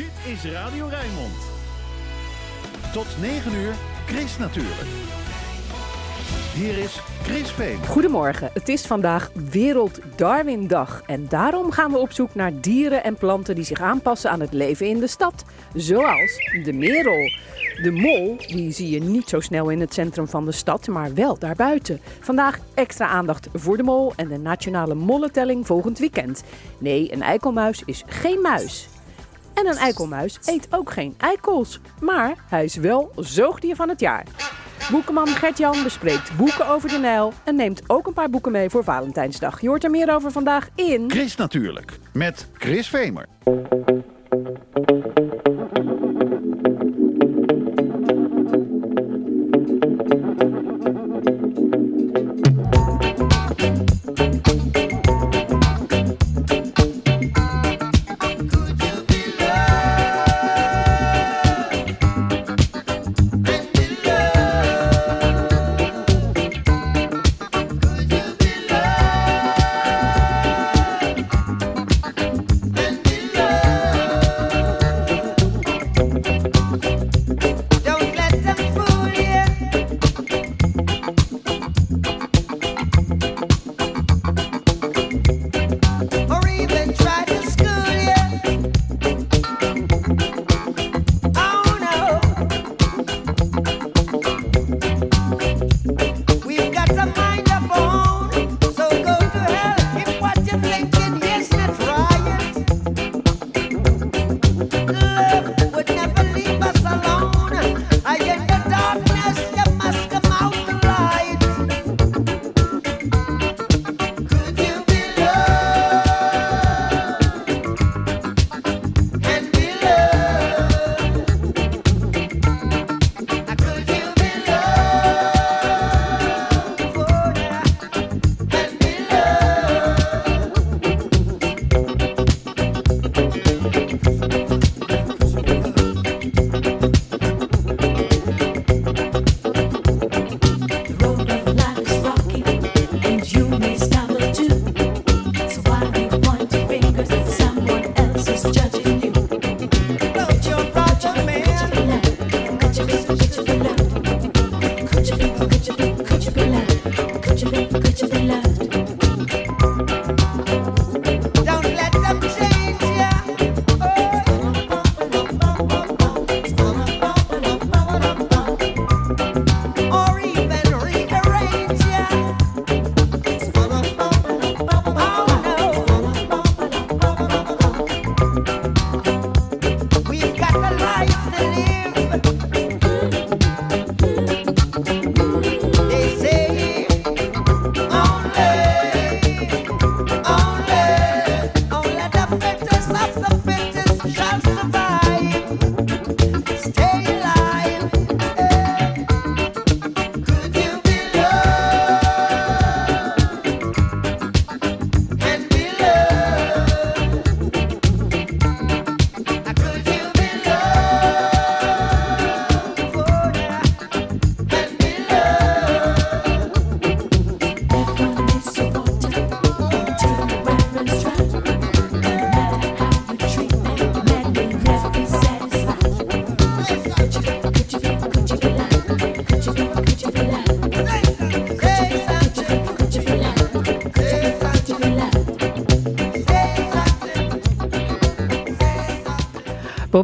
Dit is Radio Rijnmond. Tot 9 uur, Chris natuurlijk. Hier is Chris Veen. Goedemorgen, het is vandaag Wereld Darwindag en daarom gaan we op zoek naar dieren en planten die zich aanpassen aan het leven in de stad. Zoals de merel. De mol, die zie je niet zo snel in het centrum van de stad, maar wel daarbuiten. Vandaag extra aandacht voor de mol en de nationale mollentelling volgend weekend. Nee, een eikelmuis is geen muis. En een eikelmuis eet ook geen eikels, maar hij is wel zoogdier van het jaar. Boekenman Gert-Jan bespreekt boeken over de Nijl en neemt ook een paar boeken mee voor Valentijnsdag. Je hoort er meer over vandaag in... Chris natuurlijk, met Chris Vemer.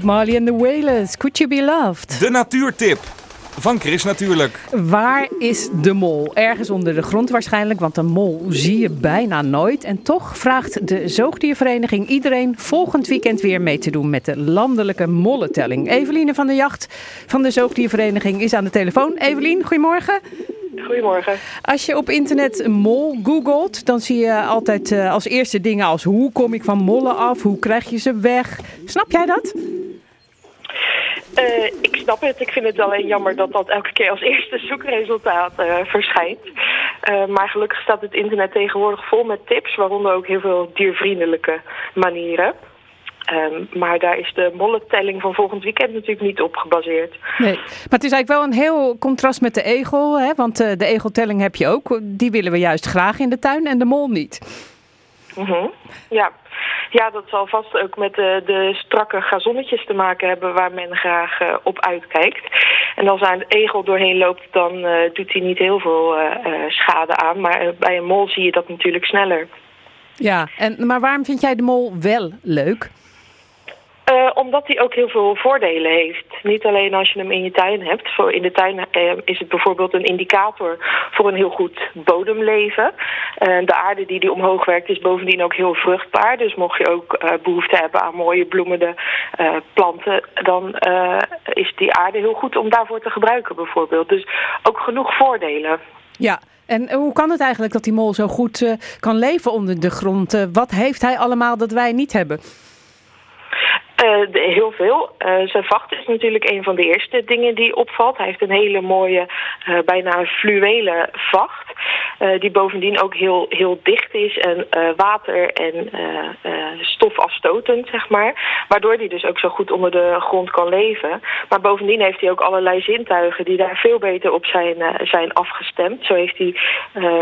Marley and the Wailers, Could You Be Loved? De natuurtip van Chris natuurlijk. Waar is de mol? Ergens onder de grond waarschijnlijk, want een mol zie je bijna nooit. En toch vraagt de Zoogdiervereniging iedereen volgend weekend weer mee te doen met de landelijke mollentelling. Eveline van der Jacht van de Zoogdiervereniging is aan de telefoon. Evelien, goedemorgen. Goedemorgen. Als je op internet een mol googelt, dan zie je altijd eh, als eerste dingen als hoe kom ik van mollen af, hoe krijg je ze weg. Snap jij dat? Eh, ik snap het. Ik vind het alleen jammer dat dat elke keer als eerste zoekresultaat eh, verschijnt. Eh, maar gelukkig staat het internet tegenwoordig vol met tips, waaronder ook heel veel diervriendelijke manieren. Ehm, maar daar is de mollentelling van volgend weekend natuurlijk niet op gebaseerd. Nee, maar het is eigenlijk wel een heel contrast met de egel. Hè? Want de egeltelling heb je ook. Die willen we juist graag in de tuin en de mol niet. Mhm. Ja, Ja, dat zal vast ook met de, de strakke gazonnetjes te maken hebben waar men graag eh, op uitkijkt. En als daar een egel doorheen loopt, dan eh, doet hij niet heel veel eh, schade aan. Maar bij een mol zie je dat natuurlijk sneller. Ja, en, maar waarom vind jij de mol wel leuk? Eh, omdat hij ook heel veel voordelen heeft. Niet alleen als je hem in je tuin hebt. Voor in de tuin eh, is het bijvoorbeeld een indicator voor een heel goed bodemleven. Eh, de aarde die die omhoog werkt is bovendien ook heel vruchtbaar. Dus mocht je ook eh, behoefte hebben aan mooie bloemende planten... dan is die aarde heel goed om daarvoor te gebruiken bijvoorbeeld. Dus ook genoeg voordelen. Ja, en hoe kan het eigenlijk dat die mol zo goed kan leven onder de grond? Wat heeft hij allemaal dat wij niet hebben? Eh, heel veel. Eh, zijn vacht is natuurlijk een van de eerste dingen die opvalt. Hij heeft een hele mooie, eh, bijna fluwelen vacht. die bovendien ook heel, heel dicht is en water en stofafstotend, zeg maar. Waardoor hij dus ook zo goed onder de grond kan leven. Maar bovendien heeft hij ook allerlei zintuigen die daar veel beter op zijn, zijn afgestemd. Zo heeft hij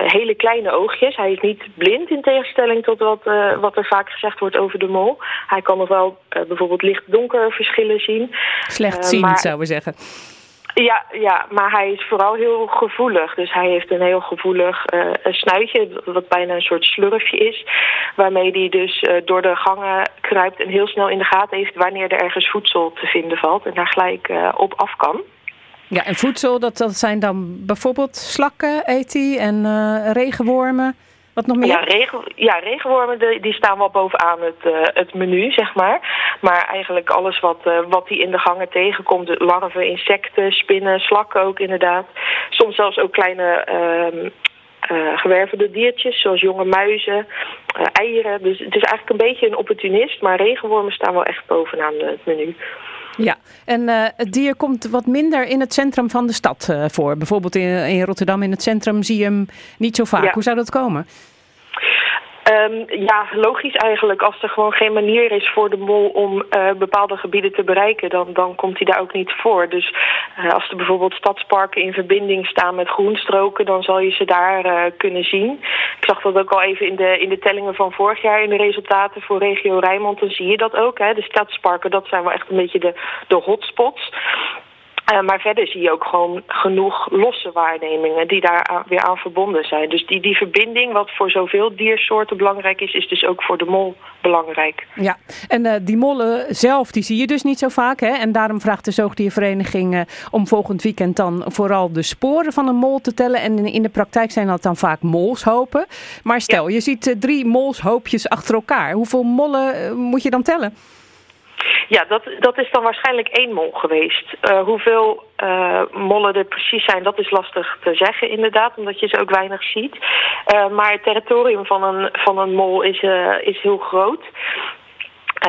hele kleine oogjes. Hij is niet blind in tegenstelling tot wat, wat er vaak gezegd wordt over de mol. Hij kan nog wel eh, bijvoorbeeld licht-donker verschillen zien. Slecht Eh, zien, maar- zouden we zeggen. Ja, ja, maar hij is vooral heel gevoelig. Dus hij heeft een heel gevoelig eh, snuitje, wat bijna een soort slurfje is. Waarmee hij dus eh, door de gangen kruipt en heel snel in de gaten heeft wanneer er ergens voedsel te vinden valt. En daar gelijk op af kan. Ja, en voedsel, dat, dat zijn dan bijvoorbeeld slakken, eet hij, en regenwormen. Wat nog meer? Ja, regen, ja regenwormen die, die staan wel bovenaan het, eh, het menu, zeg maar. Maar eigenlijk alles wat, eh, wat hij in de gangen tegenkomt. de Larven, insecten, spinnen, slakken ook inderdaad. Soms zelfs ook kleine eh, gewervelde diertjes, zoals jonge muizen, eieren. Dus het is eigenlijk een beetje een opportunist. Maar regenwormen staan wel echt bovenaan het menu. Ja, en eh, het dier komt wat minder in het centrum van de stad eh, voor. Bijvoorbeeld in, in Rotterdam in het centrum zie je hem niet zo vaak. Ja. Hoe zou dat komen? Ehm, ja, logisch eigenlijk. Als er gewoon geen manier is voor de mol om eh, bepaalde gebieden te bereiken, dan, dan komt hij daar ook niet voor. Dus eh, als er bijvoorbeeld stadsparken in verbinding staan met groenstroken, dan zal je ze daar eh, kunnen zien. Ik zag dat ook al even in de, in de tellingen van vorig jaar in de resultaten voor regio Rijnmond. Dan zie je dat ook. Hè. De stadsparken, dat zijn wel echt een beetje de, de hotspots. Eh, maar verder zie je ook gewoon genoeg losse waarnemingen die daar aan- weer aan verbonden zijn. Dus die, die verbinding, wat voor zoveel diersoorten belangrijk is, is dus ook voor de mol belangrijk. Ja, en eh, die mollen zelf, die zie je dus niet zo vaak. Hè? En daarom vraagt de Zoogdiervereniging eh, om volgend weekend dan vooral de sporen van een mol te tellen. En in, in de praktijk zijn dat dan vaak molshopen. Maar stel, je ziet drie molshoopjes achter elkaar. Hoeveel mollen moet je dan tellen? Ja, dat, dat is dan waarschijnlijk één mol geweest. Eh, hoeveel eh, mollen er precies zijn, dat is lastig te zeggen inderdaad, omdat je ze ook weinig ziet. Eh, maar het territorium van een, van een mol is, is heel groot.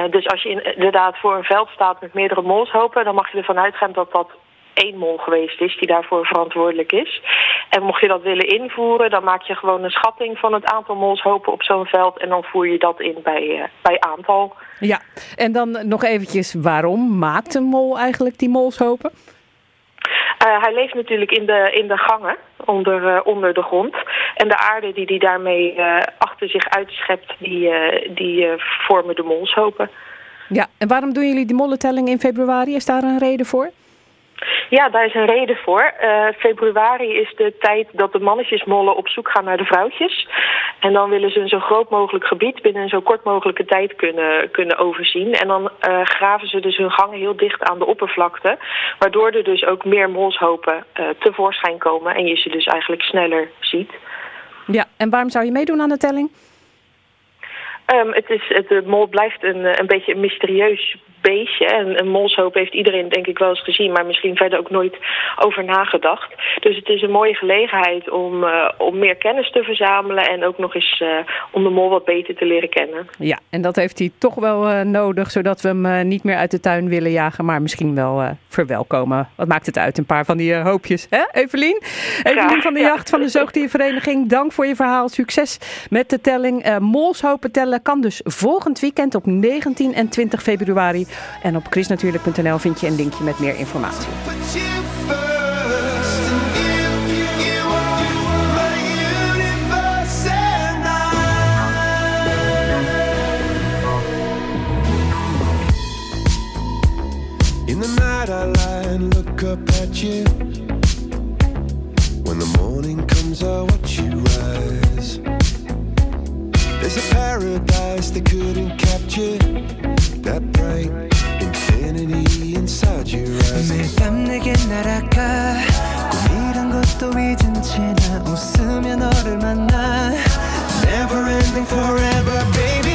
Dus als je in- inderdaad voor een veld staat met meerdere molshopen, dan mag je ervan uitgaan dat dat één mol geweest is die daarvoor verantwoordelijk is. En mocht je dat willen invoeren, dan maak je gewoon een schatting van het aantal molshopen op zo'n veld en dan voer je dat in bij, eh, bij aantal. Ja, en dan nog eventjes, waarom maakt een mol eigenlijk die molshopen? Eh, hij leeft natuurlijk in de, in de gangen onder, eh, onder de grond. En de aarde die hij daarmee achter zich uitschept, die, die vormen de molshopen. Ja, en waarom doen jullie die mollentelling in februari? Is daar een reden voor? Ja, daar is een reden voor. Eh, februari is de tijd dat de mannetjesmollen op zoek gaan naar de vrouwtjes. En dan willen ze een zo groot mogelijk gebied binnen een zo kort mogelijke tijd kunnen, kunnen overzien. En dan eh, graven ze dus hun gangen heel dicht aan de oppervlakte. Waardoor er dus ook meer molshopen eh, tevoorschijn komen en je ze dus eigenlijk sneller ziet. Ja, en waarom zou je meedoen aan de telling? Ehm, het is, het, de mol blijft een, een beetje een mysterieus beestje. En een molshoop heeft iedereen denk ik wel eens gezien, maar misschien verder ook nooit over nagedacht. Dus het is een mooie gelegenheid om, eh, om meer kennis te verzamelen en ook nog eens eh, om de mol wat beter te leren kennen. Ja, en dat heeft hij toch wel eh, nodig, zodat we hem niet meer uit de tuin willen jagen, maar misschien wel verwelkomen. Wat maakt het uit? Een paar van die hoopjes, hè, Evelien? Evelien van de ja. Jacht van de Zoogdiervereniging, dank voor je verhaal. Succes met de telling. Molshopen tellen kan dus volgend weekend op 19 en 20 februari. En op chrisnatuurlijk.nl vind je een linkje met meer informatie. In the night I lie and look up at you. When the morning comes, I watch you rise. There's a paradise they couldn't capture. That bright infinity inside your eyes. 매일 밤 내게 날아가 꿈이란 것도 잊은 채나 웃으며 너를 만나 Never ending forever, baby.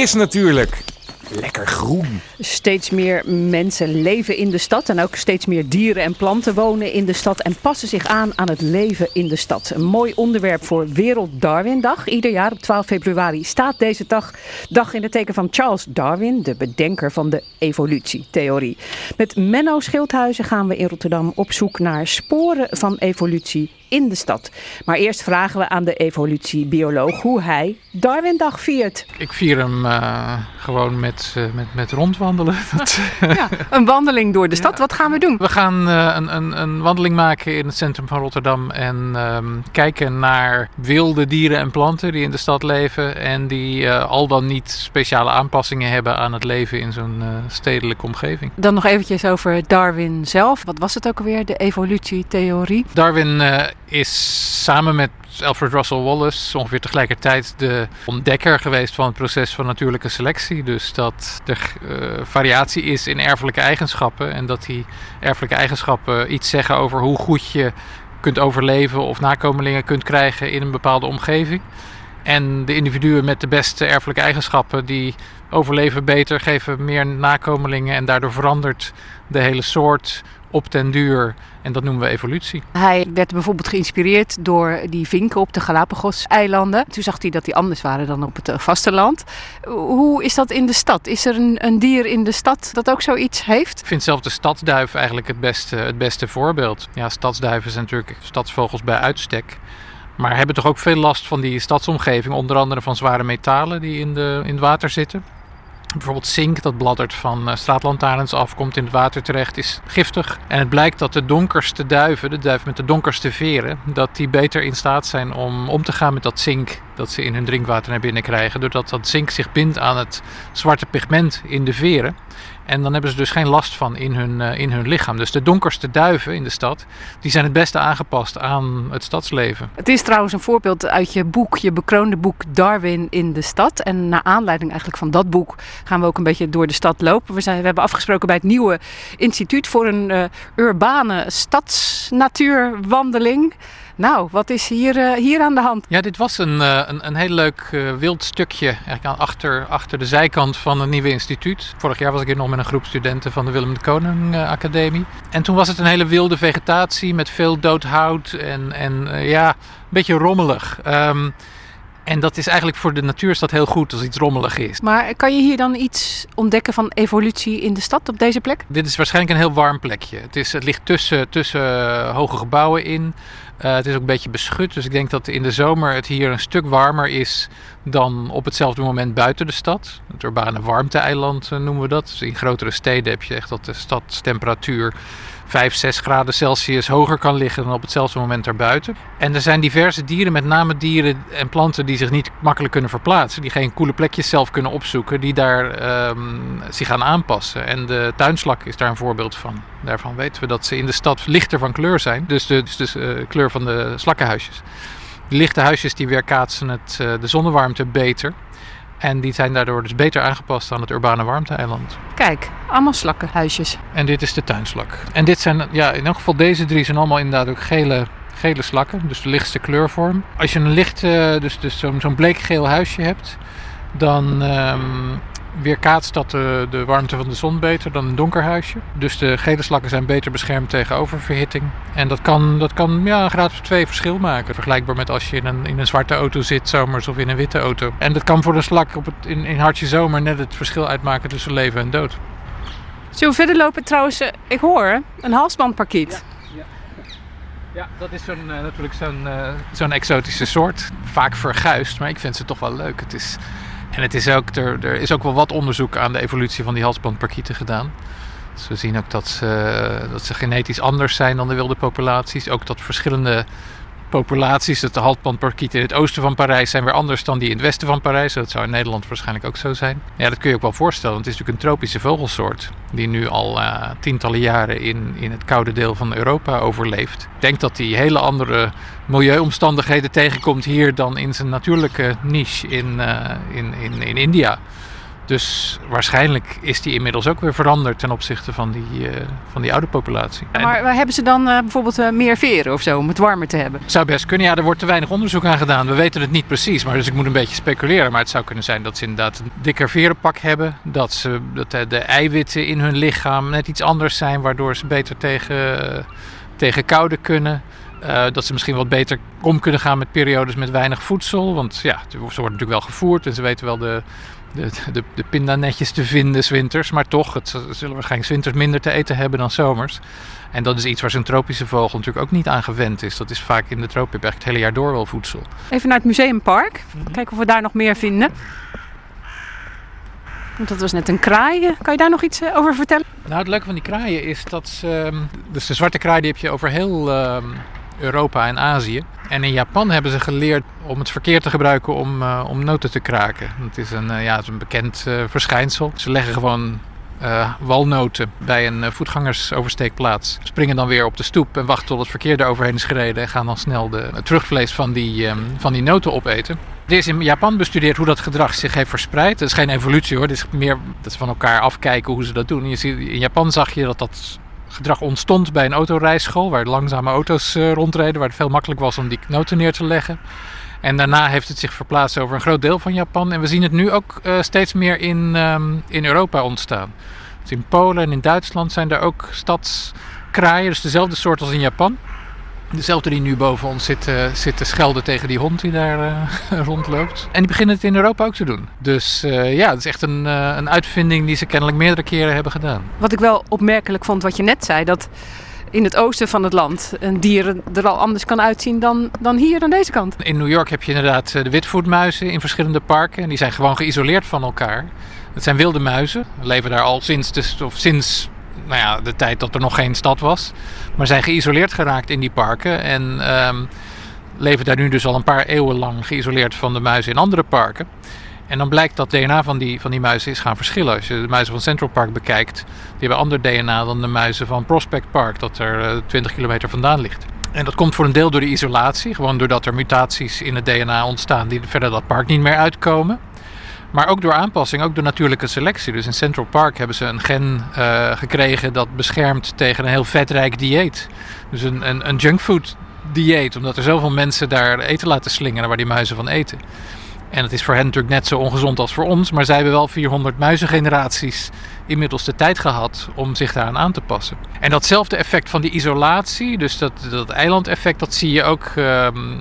Chris natuurlijk. Lekker groen. Steeds meer mensen leven in de stad en ook steeds meer dieren en planten wonen in de stad en passen zich aan aan het leven in de stad. Een mooi onderwerp voor Wereld Darwindag. Ieder jaar op 12 februari staat deze dag, dag in het teken van Charles Darwin, de bedenker van de evolutietheorie. Met Menno Schildhuizen gaan we in Rotterdam op zoek naar sporen van evolutie in de stad. Maar eerst vragen we aan de evolutiebioloog hoe hij Darwindag viert. Ik vier hem eh, gewoon met, eh, met, met rondwandelen. Dat, Ja, een wandeling door de stad. Wat gaan we doen? we gaan eh, een, een, een wandeling maken in het centrum van Rotterdam en ehm, kijken naar wilde dieren en planten die in de stad leven en die eh, al dan niet speciale aanpassingen hebben aan het leven in zo'n eh, stedelijke omgeving. Dan nog eventjes over Darwin zelf. Wat was het ook alweer, de evolutietheorie? Darwin eh, is samen met Alfred Russel Wallace ongeveer tegelijkertijd de ontdekker geweest van het proces van natuurlijke selectie. Dus dat er eh, variatie is in erfelijke eigenschappen en dat die erfelijke eigenschappen iets zeggen over hoe goed je kunt overleven of nakomelingen kunt krijgen in een bepaalde omgeving. En de individuen met de beste erfelijke eigenschappen die overleven beter, geven meer nakomelingen en daardoor verandert de hele soort op den duur. En dat noemen we evolutie. Hij werd bijvoorbeeld geïnspireerd door die vinken op de Galapagos-eilanden. Toen zag hij dat die anders waren dan op het eh, vasteland. Hoe is dat in de stad? Is er een, een dier in de stad dat ook zoiets heeft? Ik vind zelf de stadsduif eigenlijk het beste, het beste voorbeeld. Ja, stadsduiven zijn natuurlijk stadsvogels bij uitstek. Maar hebben toch ook veel last van die stadsomgeving. Onder andere van zware metalen die in, de, in het water zitten. Bijvoorbeeld zink, dat bladdert van eh, straatlantaarns af, komt in het water terecht, is giftig. En het blijkt dat de donkerste duiven, de duif met de donkerste veren, dat die beter in staat zijn om om te gaan met dat zink dat ze in hun drinkwater naar binnen krijgen. Doordat dat zink zich bindt aan het zwarte pigment in de veren. En dan hebben ze dus geen last van in hun, eh, in hun lichaam. Dus de donkerste duiven in de stad, die zijn het beste aangepast aan het stadsleven. Het is trouwens een voorbeeld uit je boek, je bekroonde boek Darwin in de stad. En naar aanleiding eigenlijk van dat boek gaan we ook een beetje door de stad lopen. We, zijn, we hebben afgesproken bij het nieuwe instituut voor een eh, urbane stadsnatuurwandeling. Nou, wat is hier, eh, hier aan de hand? Ja, dit was een, eh, een, een heel leuk eh, wild stukje eigenlijk aan achter, achter de zijkant van het nieuwe instituut. Vorig jaar was ik hier nog met een groep studenten van de Willem de Koning Academie. En toen was het een hele wilde vegetatie met veel dood hout en, en ja, een beetje rommelig. Ehm, en dat is eigenlijk voor de natuurstad heel goed als iets rommelig is. Maar kan je hier dan iets ontdekken van evolutie in de stad op deze plek? Dit is waarschijnlijk een heel warm plekje. Het, is, het ligt tussen, tussen hoge gebouwen in. Eh, het is ook een beetje beschut. Dus ik denk dat in de zomer het hier een stuk warmer is dan op hetzelfde moment buiten de stad. Het urbane warmte-eiland eh, noemen we dat. Dus in grotere steden heb je echt dat de stadstemperatuur 5, 6 graden Celsius hoger kan liggen dan op hetzelfde moment daarbuiten. En er zijn diverse dieren, met name dieren en planten die zich niet makkelijk kunnen verplaatsen. Die geen koele plekjes zelf kunnen opzoeken, die daar ehm, zich gaan aanpassen. En de tuinslak is daar een voorbeeld van. Daarvan weten we dat ze in de stad lichter van kleur zijn. Dus de, dus de eh, kleur van de slakkenhuisjes. De lichte huisjes die weerkaatsen het, eh, de zonnewarmte beter. En die zijn daardoor dus beter aangepast aan het urbane warmte-eiland. Kijk, allemaal slakkenhuisjes. En dit is de tuinslak. En dit zijn, ja, in elk geval deze drie zijn allemaal inderdaad ook gele, gele slakken. Dus de lichtste kleurvorm. Als je een licht, eh, dus, dus zo'n zo'n bleekgeel huisje hebt, dan ehm, weerkaatst dat de, de warmte van de zon beter dan een donker huisje. Dus de gele slakken zijn beter beschermd tegen oververhitting. En dat kan, dat kan ja, een graad of twee verschil maken. Vergelijkbaar met als je in een, in een zwarte auto zit zomers of in een witte auto. En dat kan voor de slak op het, in, in hartje zomer net het verschil uitmaken tussen leven en dood. Zullen we verder lopen? Trouwens, eh, ik hoor een halsbandparkiet. Ja, dat is zo'n, eh, natuurlijk zo'n, eh, zo'n exotische soort. Vaak verguisd, maar ik vind ze toch wel leuk. Het is, en het is ook, er, er is ook wel wat onderzoek aan de evolutie van die halsbandparkieten gedaan. Dus we zien ook dat ze, dat ze genetisch anders zijn dan de wilde populaties. Ook dat verschillende populaties, dat de halsbandparkieten in het oosten van Parijs zijn weer anders dan die in het westen van Parijs. Dat zou in Nederland waarschijnlijk ook zo zijn. Ja, dat kun je ook wel voorstellen, want het is natuurlijk een tropische vogelsoort. Die nu al eh, tientallen jaren in, in het koude deel van Europa overleeft. Ik denk dat die hele andere milieuomstandigheden tegenkomt hier dan in zijn natuurlijke niche in, eh, in, in, in India. Dus waarschijnlijk is die inmiddels ook weer veranderd ten opzichte van die, eh, van die oude populatie. En- Maar waar hebben ze dan eh, bijvoorbeeld eh, meer veren of zo om het warmer te hebben? zou best kunnen. Ja, er wordt te weinig onderzoek aan gedaan. We weten het niet precies, maar dus ik moet een beetje speculeren. Maar het zou kunnen zijn dat ze inderdaad een dikker verenpak hebben. Dat, ze, dat de, de eiwitten in hun lichaam net iets anders zijn, waardoor ze beter tegen, tegen koude kunnen. Eh, dat ze misschien wat beter om kunnen gaan met periodes met weinig voedsel. Want ja, ze worden natuurlijk wel gevoerd en ze weten wel de, de, de, de pindanetjes te vinden 's winters. Maar toch, het, zullen waarschijnlijk 's winters minder te eten hebben dan zomers. En dat is iets waar zo'n tropische vogel natuurlijk ook niet aan gewend is. Dat is vaak in de tropen eigenlijk het hele jaar door wel voedsel. Even naar het museumpark. Kijken of we daar nog meer vinden. Want dat was net een kraai. Kan je daar nog iets eh, over vertellen? Nou, het leuke van die kraaien is dat ze... ehm, Dus de zwarte kraai die heb je over heel ehm, Europa en Azië. En in Japan hebben ze geleerd om het verkeer te gebruiken om, eh, om noten te kraken. Het is een, eh, ja, het is een bekend eh, verschijnsel. Ze leggen gewoon walnoten bij een voetgangersoversteekplaats. Springen dan weer op de stoep en wachten tot het verkeer eroverheen is gereden. En gaan dan snel de, het terugvlees van die, ehm, van die noten opeten. Er is in Japan bestudeerd hoe dat gedrag zich heeft verspreid. Het is geen evolutie hoor. Het is meer dat ze van elkaar afkijken hoe ze dat doen. Je ziet, in Japan zag je dat dat gedrag ontstond bij een autorijschool. Waar langzame auto's eh, rondreden. Waar het veel makkelijk was om die noten neer te leggen. En daarna heeft het zich verplaatst over een groot deel van Japan. En we zien het nu ook eh, steeds meer in, ehm, in Europa ontstaan. Dus in Polen en in Duitsland zijn er ook stadskraaien. Dus dezelfde soort als in Japan. Dezelfde die nu boven ons zit, eh, zit te schelden tegen die hond die daar eh, rondloopt. En die beginnen het in Europa ook te doen. Dus eh, ja, het is echt een, een uitvinding die ze kennelijk meerdere keren hebben gedaan. Wat ik wel opmerkelijk vond wat je net zei. Dat in het oosten van het land een dier er al anders kan uitzien dan, dan hier aan deze kant. In New York heb je inderdaad de witvoetmuizen in verschillende parken. En die zijn gewoon geïsoleerd van elkaar. Het zijn wilde muizen. We leven daar al sinds, de, of sinds nou ja, de tijd dat er nog geen stad was. Maar zijn geïsoleerd geraakt in die parken. En ehm, leven daar nu dus al een paar eeuwen lang geïsoleerd van de muizen in andere parken. En dan blijkt dat DNA van die, van die muizen is gaan verschillen. Als je de muizen van Central Park bekijkt, die hebben ander DNA dan de muizen van Prospect Park, dat er eh, 20 kilometer vandaan ligt. En dat komt voor een deel door de isolatie, gewoon doordat er mutaties in het DNA ontstaan die verder dat park niet meer uitkomen. Maar ook door aanpassing, ook door natuurlijke selectie. Dus in Central Park hebben ze een gen eh, gekregen dat beschermt tegen een heel vetrijk dieet. Dus een, een, een junkfood dieet, omdat er zoveel mensen daar eten laten slingeren waar die muizen van eten. En het is voor hen natuurlijk net zo ongezond als voor ons, maar zij hebben wel 400 muizengeneraties inmiddels de tijd gehad om zich daaraan aan te passen. En datzelfde effect van die isolatie, dus dat, dat eilandeffect, dat zie je ook, ehm,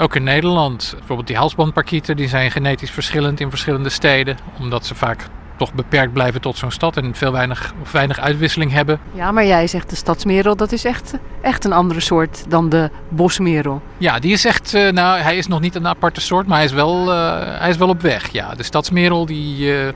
ook in Nederland. Bijvoorbeeld die halsbandparkieten, die zijn genetisch verschillend in verschillende steden, omdat ze vaak toch beperkt blijven tot zo'n stad en veel weinig, of weinig uitwisseling hebben. Ja, maar jij zegt de stadsmerel, dat is echt, echt een andere soort dan de bosmerel. Ja, die is echt, eh, nou hij is nog niet een aparte soort, maar hij is wel, eh, hij is wel op weg. Ja, de stadsmerel die, eh,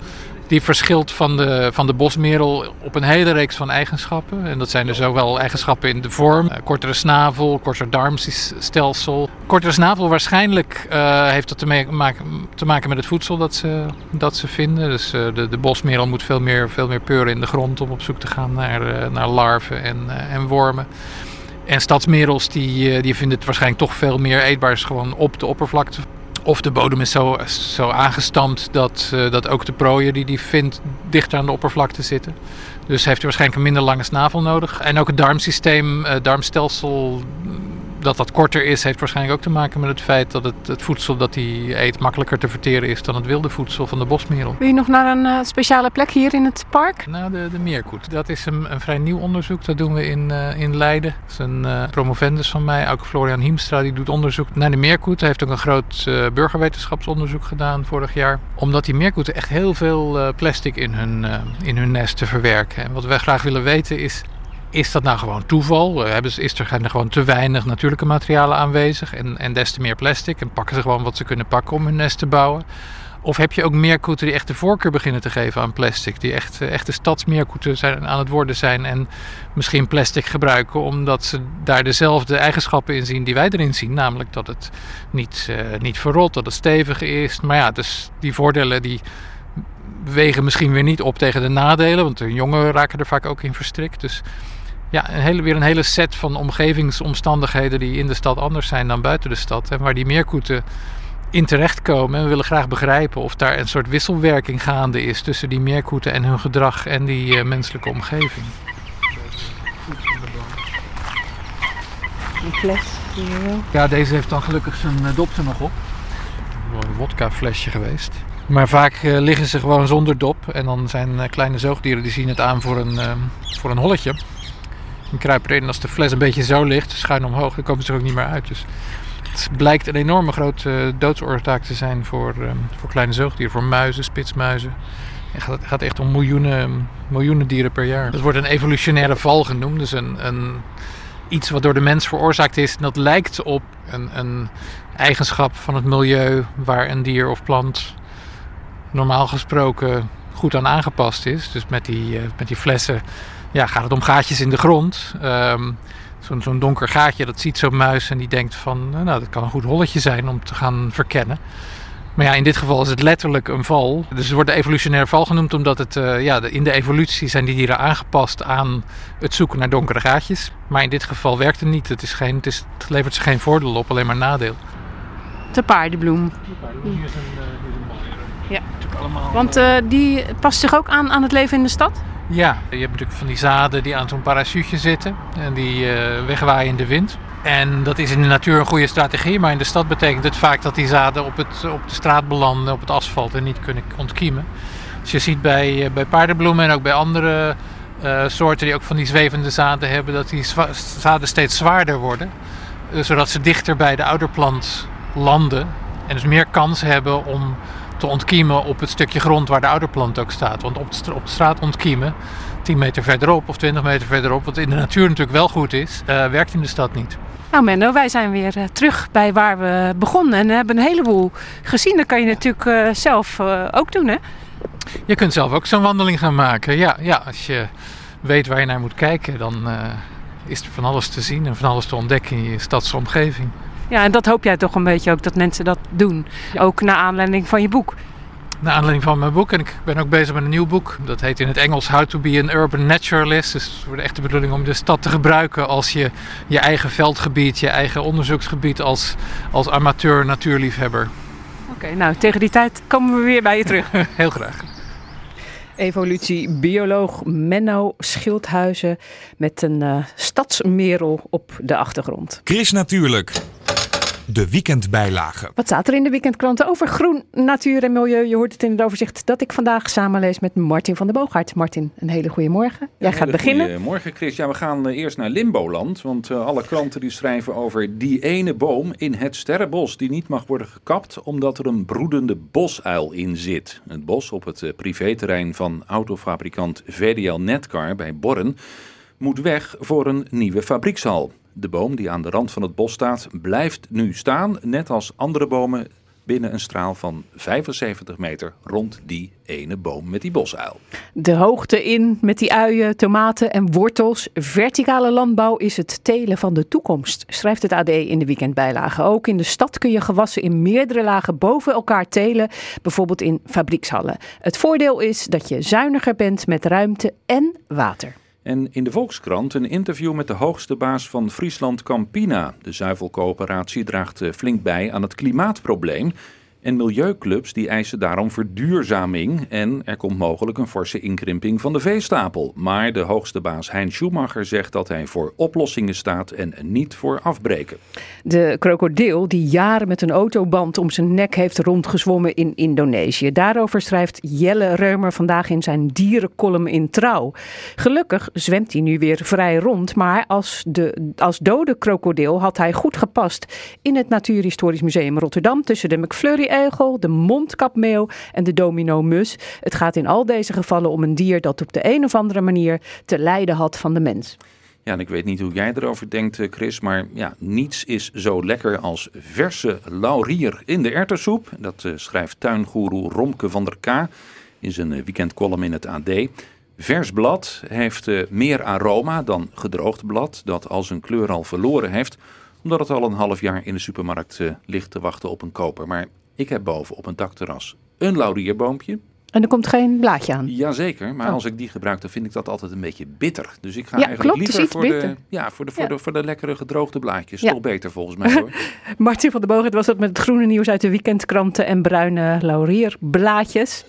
die verschilt van de, van de bosmerel op een hele reeks van eigenschappen. En dat zijn dus ook wel eigenschappen in de vorm. Eh, kortere snavel, korter darmstelsel. Kortere snavel waarschijnlijk eh, heeft dat te, maken, te maken met het voedsel dat ze, dat ze vinden. Dus eh, de, de bosmerel moet veel meer, veel meer peuren in de grond om op zoek te gaan naar, naar larven en, en wormen. En stadsmerels die, die vinden het waarschijnlijk toch veel meer eetbaars gewoon op de oppervlakte. Of de bodem is zo, zo aangestampt dat, eh, dat ook de prooien die die vindt dichter aan de oppervlakte zitten. Dus heeft hij waarschijnlijk een minder lange snavel nodig. En ook het darmsysteem, eh darmstelsel, dat dat korter is, heeft waarschijnlijk ook te maken met het feit dat het, het voedsel dat hij eet makkelijker te verteren is dan het wilde voedsel van de bosmerel. Wil je nog naar een eh, speciale plek hier in het park? Nou, de, de meerkoet. Dat is een, een vrij nieuw onderzoek. Dat doen we in, eh, in Leiden. Dat is een eh, promovendus van mij, ook Florian Hiemstra, die doet onderzoek naar de meerkoet. Hij heeft ook een groot burgerwetenschapsonderzoek gedaan vorig jaar. Omdat die meerkoeten echt heel veel plastic in hun, in hun nesten verwerken. En wat wij graag willen weten is, is dat nou gewoon toeval? Eh, is er, gewoon te weinig natuurlijke materialen aanwezig en, en des te meer plastic? En pakken ze gewoon wat ze kunnen pakken om hun nest te bouwen? Of heb je ook meerkoeten die echt de voorkeur beginnen te geven aan plastic? Die echt, eh, echte stadsmeerkoeten zijn, aan het worden zijn en misschien plastic gebruiken omdat ze daar dezelfde eigenschappen in zien die wij erin zien. Namelijk dat het niet, eh, niet verrot, dat het stevig is. Maar ja, dus die voordelen die wegen misschien weer niet op tegen de nadelen. Want de jongeren raken er vaak ook in verstrikt. Dus ja, een hele, weer een hele set van omgevingsomstandigheden die in de stad anders zijn dan buiten de stad. En waar die meerkoeten in terechtkomen. En we willen graag begrijpen of daar een soort wisselwerking gaande is tussen die meerkoeten en hun gedrag en die eh, menselijke omgeving. Een fles. hier. Ja, deze heeft dan gelukkig zijn eh, dop er nog op. Een wodka flesje geweest. Maar vaak eh, liggen ze gewoon zonder dop. En dan zijn kleine zoogdieren die zien het aan voor een, voor een holletje. En kruipen erin. Als de fles een beetje zo ligt, schuin omhoog, dan komen ze er ook niet meer uit. Dus het blijkt een enorme grote uh, doodsoorzaak te zijn voor, eh, voor kleine zoogdieren. Voor muizen, spitsmuizen. Het gaat, echt om miljoenen, miljoenen dieren per jaar. Dat wordt een evolutionaire val genoemd. Dus een, een, iets wat door de mens veroorzaakt is. En dat lijkt op een, een eigenschap van het milieu waar een dier of plant normaal gesproken goed aan aangepast is. Dus met die, eh, met die flessen ja, gaat het om gaatjes in de grond. Ehm, Zo'n zo'n donker gaatje, dat ziet zo'n muis en die denkt van, nou dat kan een goed holletje zijn om te gaan verkennen. Maar ja, in dit geval is het letterlijk een val. Dus het wordt de evolutionaire val genoemd omdat het, eh, ja, de- in de evolutie zijn die dieren aangepast aan het zoeken naar donkere gaatjes. Maar in dit geval werkt het niet. Het, is geen, het, is, het levert ze geen voordeel op, alleen maar nadeel. De paardenbloem. Ja. Want eh, die past zich ook aan aan het leven in de stad? Ja, je hebt natuurlijk van die zaden die aan zo'n parachute zitten en die eh, wegwaaien in de wind. En dat is in de natuur een goede strategie, maar in de stad betekent het vaak dat die zaden op, het, op de straat belanden, op het asfalt en niet kunnen ontkiemen. Dus je ziet bij, eh, bij paardenbloemen en ook bij andere eh, soorten die ook van die zwevende zaden hebben, dat die zaden steeds zwaarder worden. zodat ze dichter bij de ouderplant landen en dus meer kans hebben om te ontkiemen op het stukje grond waar de ouderplant ook staat. Want op de, op de straat ontkiemen, 10 meter verderop of 20 meter verderop, wat in de natuur natuurlijk wel goed is, eh, werkt in de stad niet. Nou Menno, wij zijn weer eh, terug bij waar we begonnen en hebben een heleboel gezien. Dat kan je natuurlijk eh, zelf ook doen hè? Je kunt zelf ook zo'n wandeling gaan maken. Ja, ja, als je weet waar je naar moet kijken, dan is er van alles te zien en van alles te ontdekken in je stadsomgeving. Ja, en dat hoop jij toch een beetje ook dat mensen dat doen. Ook naar aanleiding van je boek. Naar aanleiding van mijn boek. En ik ben ook bezig met een nieuw boek. Dat heet in het Engels How to be an Urban Naturalist. Dus voor de echte bedoeling om de stad te gebruiken als je je eigen veldgebied, je eigen onderzoeksgebied als, als amateur natuurliefhebber. Oké, nou tegen die tijd komen we weer bij je terug. Heel graag. Evolutiebioloog Menno Schildhuizen met een eh, stadsmerel op de achtergrond. Chris Natuurlijk. De weekendbijlage. Wat staat er in de weekendkranten over groen, natuur en milieu? Je hoort het in het overzicht dat ik vandaag samen lees met Martin van der Boogaard. Martin, een hele goede morgen. Jij gaat beginnen. Morgen, Chris. Ja, we gaan eh, eerst naar Limboland. Want eh, alle kranten die schrijven over die ene boom in het Sterrenbos... die niet mag worden gekapt omdat er een broedende bosuil in zit. Het bos op het eh, privéterrein van autofabrikant VDL Netcar bij Borren... moet weg voor een nieuwe fabriekshal. De boom die aan de rand van het bos staat blijft nu staan... net als andere bomen binnen een straal van 75 meter rond die ene boom met die bosuil. De hoogte in met die uien, tomaten en wortels. Verticale landbouw is het telen van de toekomst, schrijft het AD in de weekendbijlage. Ook in de stad kun je gewassen in meerdere lagen boven elkaar telen, bijvoorbeeld in fabriekshallen. Het voordeel is dat je zuiniger bent met ruimte en water. En in de Volkskrant een interview met de hoogste baas van Friesland Campina. De zuivelcoöperatie draagt eh, flink bij aan het klimaatprobleem. En milieuclubs die eisen daarom verduurzaming. En er komt mogelijk een forse inkrimping van de veestapel. Maar de hoogste baas Hein Schumacher zegt dat hij voor oplossingen staat en niet voor afbreken. De krokodil die jaren met een autoband om zijn nek heeft rondgezwommen in Indonesië. Daarover schrijft Jelle Reumer vandaag in zijn dierencolumn in Trouw. Gelukkig zwemt hij nu weer vrij rond, maar als, de, als dode krokodil had hij goed gepast in het Natuurhistorisch Museum Rotterdam tussen de De mondkapmeeuw en de domino-mus. Het gaat in al deze gevallen om een dier dat op de een of andere manier te lijden had van de mens. Ja, en ik weet niet hoe jij erover denkt, eh, Chris, maar ja, niets is zo lekker als verse laurier in de erwtensoep. Dat eh, schrijft tuingoeroe Romke van der K in zijn eh, weekendcolumn in het AD. Vers blad heeft meer aroma dan gedroogd blad dat al zijn kleur al verloren heeft, omdat het al een half jaar in de supermarkt ligt te wachten op een koper. Maar ik heb boven op een dakterras een laurierboompje. En er komt geen blaadje aan. Jazeker, maar Oh. als ik die gebruik, dan vind ik dat altijd een beetje bitter. Dus ik ga Ja, eigenlijk klopt, het liever voor de, ja, voor, de, voor, Ja. de, voor de lekkere gedroogde blaadjes. Ja. Toch beter volgens mij hoor. Martin van der Boog, was dat met het groene nieuws uit de weekendkranten en bruine laurierblaadjes.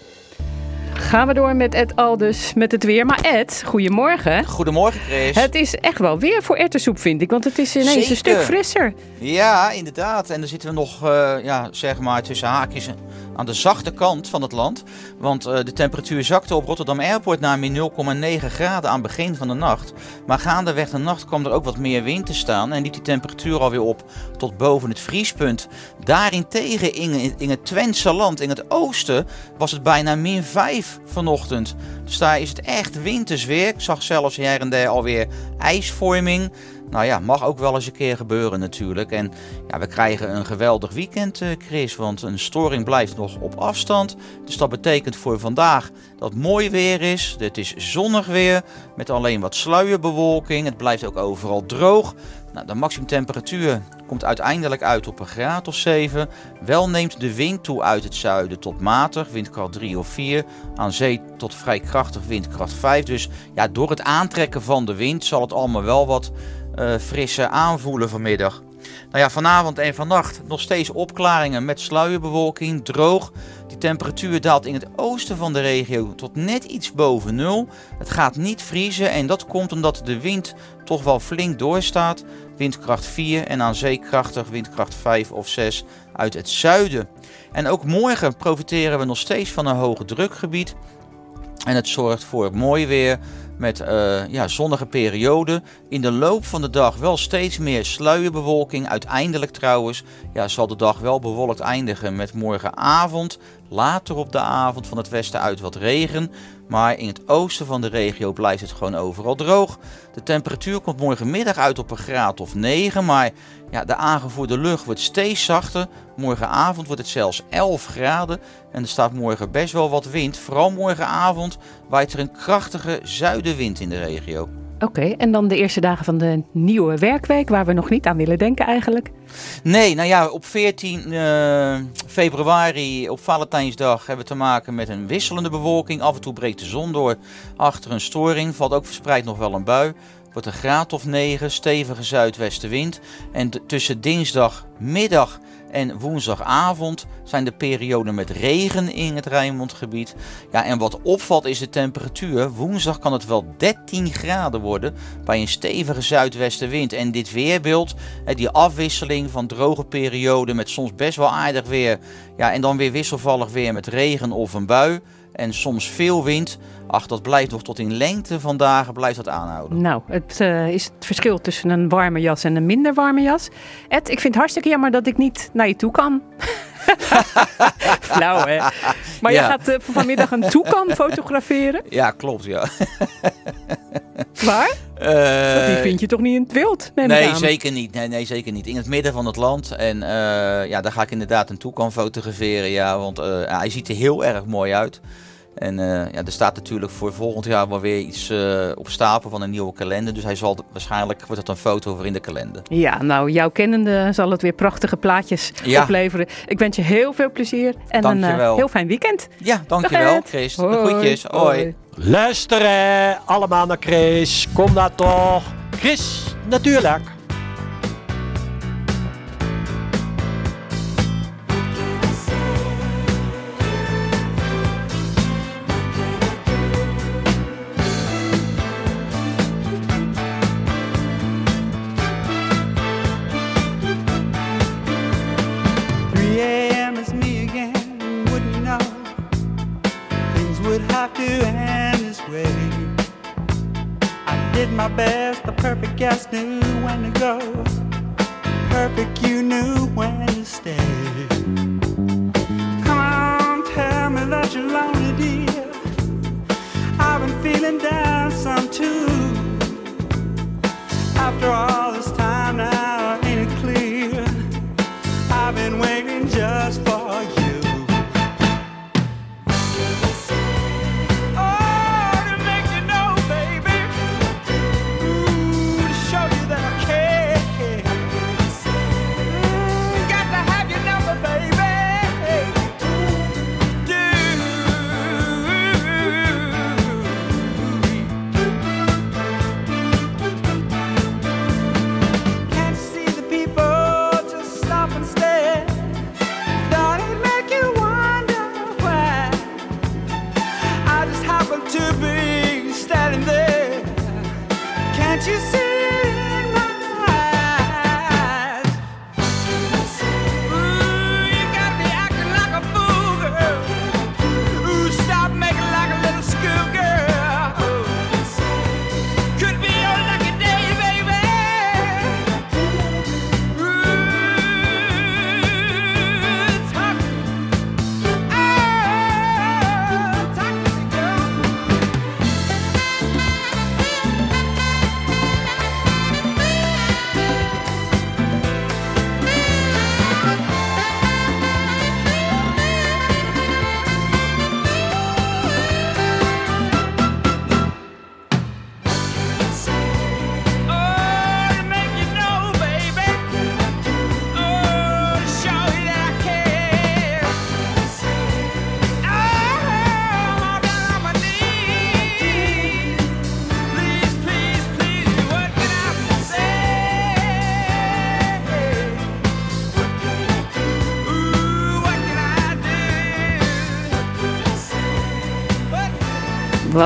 Gaan we door met Ed Aldus met het weer. Maar Ed, goedemorgen. Goedemorgen, Chris. Het is echt wel weer voor erwtensoep, vind ik. Want het is ineens Zeker. een stuk frisser. Ja, inderdaad. En dan zitten we nog, eh, ja, zeg maar, tussen haakjes aan de zachte kant van het land. Want eh, de temperatuur zakte op Rotterdam Airport naar min 0,9 graden aan het begin van de nacht. Maar gaandeweg de nacht kwam er ook wat meer wind te staan. En liep die temperatuur alweer op tot boven het vriespunt. Daarentegen in, in het Twentse land, in het oosten, was het bijna min 5 vanochtend. Dus daar is het echt winters weer. Ik zag zelfs her en der alweer ijsvorming. Nou ja, mag ook wel eens een keer gebeuren natuurlijk. En ja, we krijgen een geweldig weekend, eh, Chris. Want een storing blijft nog op afstand. Dus dat betekent voor vandaag dat mooi weer is. Het is zonnig weer. Met alleen wat sluierbewolking. Het blijft ook overal droog. Nou, de maximumtemperatuur komt uiteindelijk uit op een graad of 7. Wel neemt de wind toe uit het zuiden tot matig, windkracht 3 of 4. Aan zee tot vrij krachtig, windkracht 5. Dus ja, door het aantrekken van de wind zal het allemaal wel wat eh frisser aanvoelen vanmiddag. Nou ja, vanavond en vannacht nog steeds opklaringen met sluierbewolking, droog. Die temperatuur daalt in het oosten van de regio tot net iets boven nul. Het gaat niet vriezen en dat komt omdat de wind toch wel flink doorstaat. Windkracht 4 en aan zee krachtig windkracht 5 of 6 uit het zuiden. En ook morgen profiteren we nog steeds van een hoge drukgebied. En het zorgt voor mooi weer met eh, ja, zonnige perioden. In de loop van de dag wel steeds meer sluierbewolking. Uiteindelijk trouwens ja, zal de dag wel bewolkt eindigen met morgenavond. Later op de avond van het westen uit wat regen. Maar in het oosten van de regio blijft het gewoon overal droog. De temperatuur komt morgenmiddag uit op een graad of 9. Maar ja, de aangevoerde lucht wordt steeds zachter. Morgenavond wordt het zelfs 11 graden. En er staat morgen best wel wat wind. Vooral morgenavond waait er een krachtige zuidenwind in de regio. Oké, en dan de eerste dagen van de nieuwe werkweek, waar we nog niet aan willen denken eigenlijk. Nee, nou ja, op 14 eh, februari, op Valentijnsdag, hebben we te maken met een wisselende bewolking. Af en toe breekt de zon door achter een storing. Valt ook verspreid nog wel een bui. Wordt een graad of 9, stevige zuidwestenwind. En tussen dinsdagmiddag en woensdagavond zijn de perioden met regen in het Rijnmondgebied. Ja, en wat opvalt is de temperatuur. Woensdag kan het wel 13 graden worden bij een stevige zuidwestenwind. En dit weerbeeld, die afwisseling van droge perioden met soms best wel aardig weer. Ja, en dan weer wisselvallig weer met regen of een bui. En soms veel wind. Ach, dat blijft nog tot in lengte van dagen blijft dat aanhouden. Nou, het eh, is het verschil tussen een warme jas en een minder warme jas. Ed, ik vind het hartstikke jammer dat ik niet naar je toe kan. Flauw, hè? Maar jij Ja. gaat eh, vanmiddag een toekan fotograferen. Ja, klopt, ja. Waar? Want die vind je toch niet in het wild? nee, zeker niet. Nee, nee, zeker niet. In het midden van het land. En eh, ja, daar ga ik inderdaad een toe kan fotograferen. Ja, want eh, hij ziet er heel erg mooi uit. En eh, ja, er staat natuurlijk voor volgend jaar wel weer iets eh, op stapel van een nieuwe kalender. Dus hij zal waarschijnlijk wordt het een foto voor in de kalender. Ja, nou, jouw kennende zal het weer prachtige plaatjes Ja. opleveren. Ik wens je heel veel plezier en een eh, heel fijn weekend. Ja, dankjewel, Dag. Chris. Hoi. Groetjes. Hoi. Luisteren allemaal naar Chris. Kom daar toch. Chris, natuurlijk. Perfect guest knew